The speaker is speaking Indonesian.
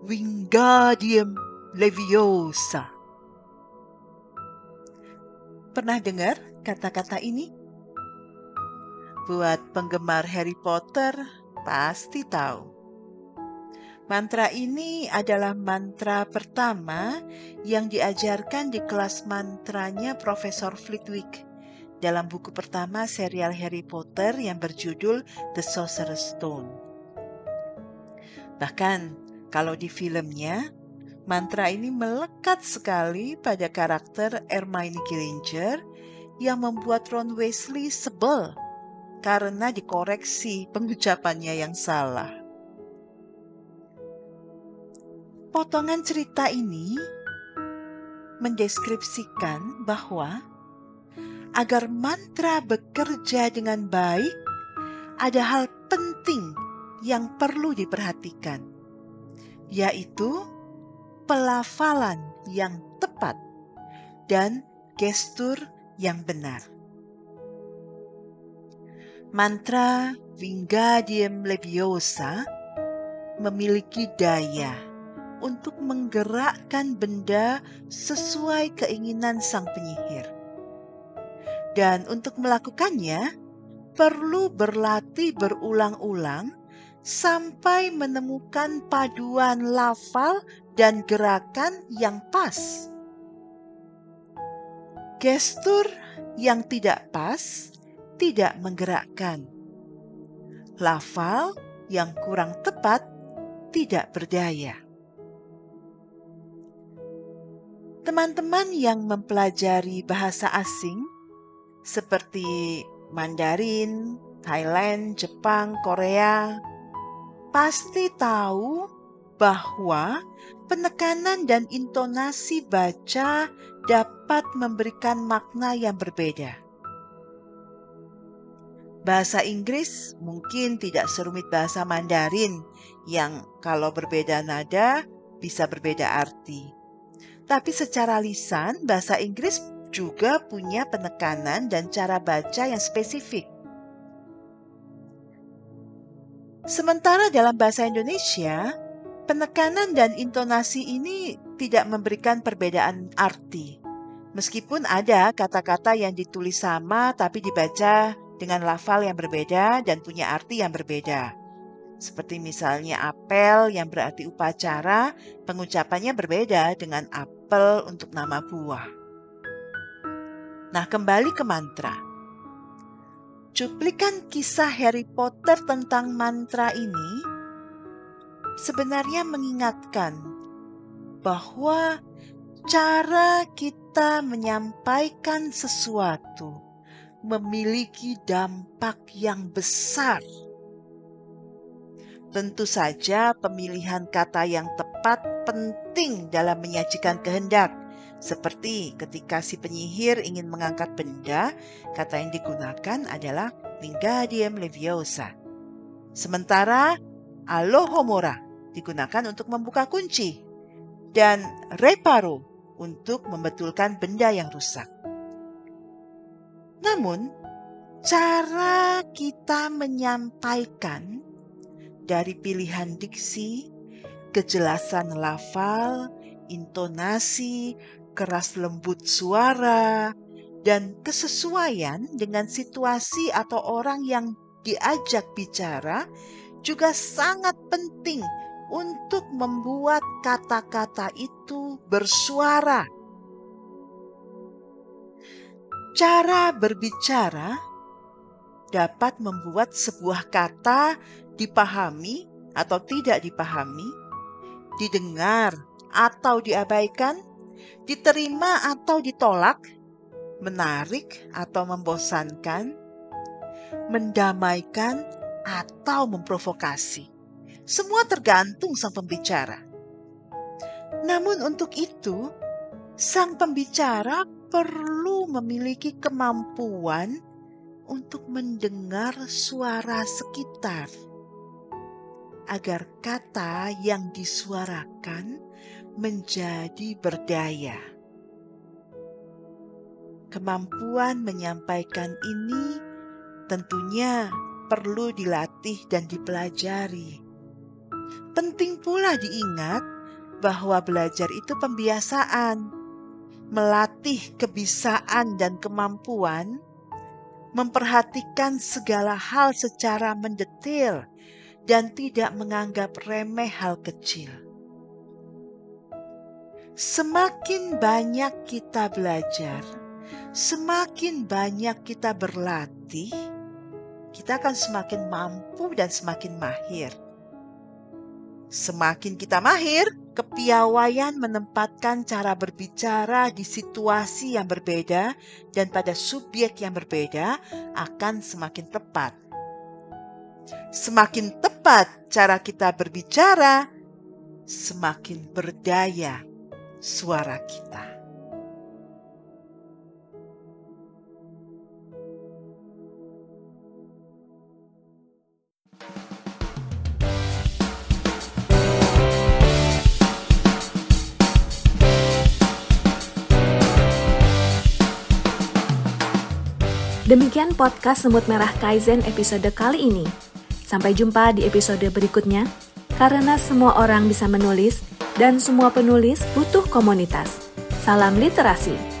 Wingardium Leviosa. Pernah dengar kata-kata ini? Buat penggemar Harry Potter pasti tahu. Mantra ini adalah mantra pertama yang diajarkan di kelas mantranya Profesor Flitwick dalam buku pertama serial Harry Potter yang berjudul The Sorcerer's Stone. Bahkan kalau di filmnya, mantra ini melekat sekali pada karakter Hermione Granger yang membuat Ron Weasley sebel karena dikoreksi pengucapannya yang salah. Potongan cerita ini mendeskripsikan bahwa agar mantra bekerja dengan baik, ada hal penting yang perlu diperhatikan yaitu pelafalan yang tepat dan gestur yang benar. Mantra Wingardium Leviosa memiliki daya untuk menggerakkan benda sesuai keinginan sang penyihir. Dan untuk melakukannya, perlu berlatih berulang-ulang sampai menemukan paduan lafal dan gerakan yang pas. Gestur yang tidak pas tidak menggerakkan. Lafal yang kurang tepat tidak berdaya. Teman-teman yang mempelajari bahasa asing seperti Mandarin, Thailand, Jepang, Korea, pasti tahu bahwa penekanan dan intonasi baca dapat memberikan makna yang berbeda. Bahasa Inggris mungkin tidak serumit bahasa Mandarin yang kalau berbeda nada bisa berbeda arti. Tapi secara lisan, bahasa Inggris juga punya penekanan dan cara baca yang spesifik. Sementara dalam bahasa Indonesia, penekanan dan intonasi ini tidak memberikan perbedaan arti. Meskipun ada kata-kata yang ditulis sama tapi dibaca dengan lafal yang berbeda dan punya arti yang berbeda. Seperti misalnya apel yang berarti upacara, pengucapannya berbeda dengan apel untuk nama buah. Nah, kembali ke mantra. Cuplikan kisah Harry Potter tentang mantra ini sebenarnya mengingatkan bahwa cara kita menyampaikan sesuatu memiliki dampak yang besar. Tentu saja, pemilihan kata yang tepat penting dalam menyajikan kehendak seperti ketika si penyihir ingin mengangkat benda, kata yang digunakan adalah Wingardium Leviosa. Sementara Alohomora digunakan untuk membuka kunci dan Reparo untuk membetulkan benda yang rusak. Namun, cara kita menyampaikan dari pilihan diksi, kejelasan lafal, intonasi, keras lembut suara, dan kesesuaian dengan situasi atau orang yang diajak bicara juga sangat penting untuk membuat kata-kata itu bersuara. Cara berbicara dapat membuat sebuah kata dipahami atau tidak dipahami, didengar atau diabaikan, diterima atau ditolak, menarik atau membosankan, mendamaikan atau memprovokasi. Semua tergantung sang pembicara. Namun, untuk itu, sang pembicara perlu memiliki kemampuan untuk mendengar suara sekitar agar kata yang disuarakan menjadi berdaya. Kemampuan menyampaikan ini tentunya perlu dilatih dan dipelajari. Penting pula diingat bahwa belajar itu pembiasaan, melatih kebisaan dan kemampuan, memperhatikan segala hal secara mendetail, dan tidak menganggap remeh hal kecil. Semakin banyak kita belajar, semakin banyak kita berlatih, kita akan semakin mampu dan semakin mahir. Semakin kita mahir, kepiawaian menempatkan cara berbicara di situasi yang berbeda dan pada subjek yang berbeda akan semakin tepat. Semakin tepat cara kita berbicara, semakin berdaya suara kita. Demikian podcast Semut Merah Kaizen episode kali ini. Sampai jumpa di episode berikutnya, karena semua orang bisa menulis dan semua penulis butuh komunitas. Salam literasi.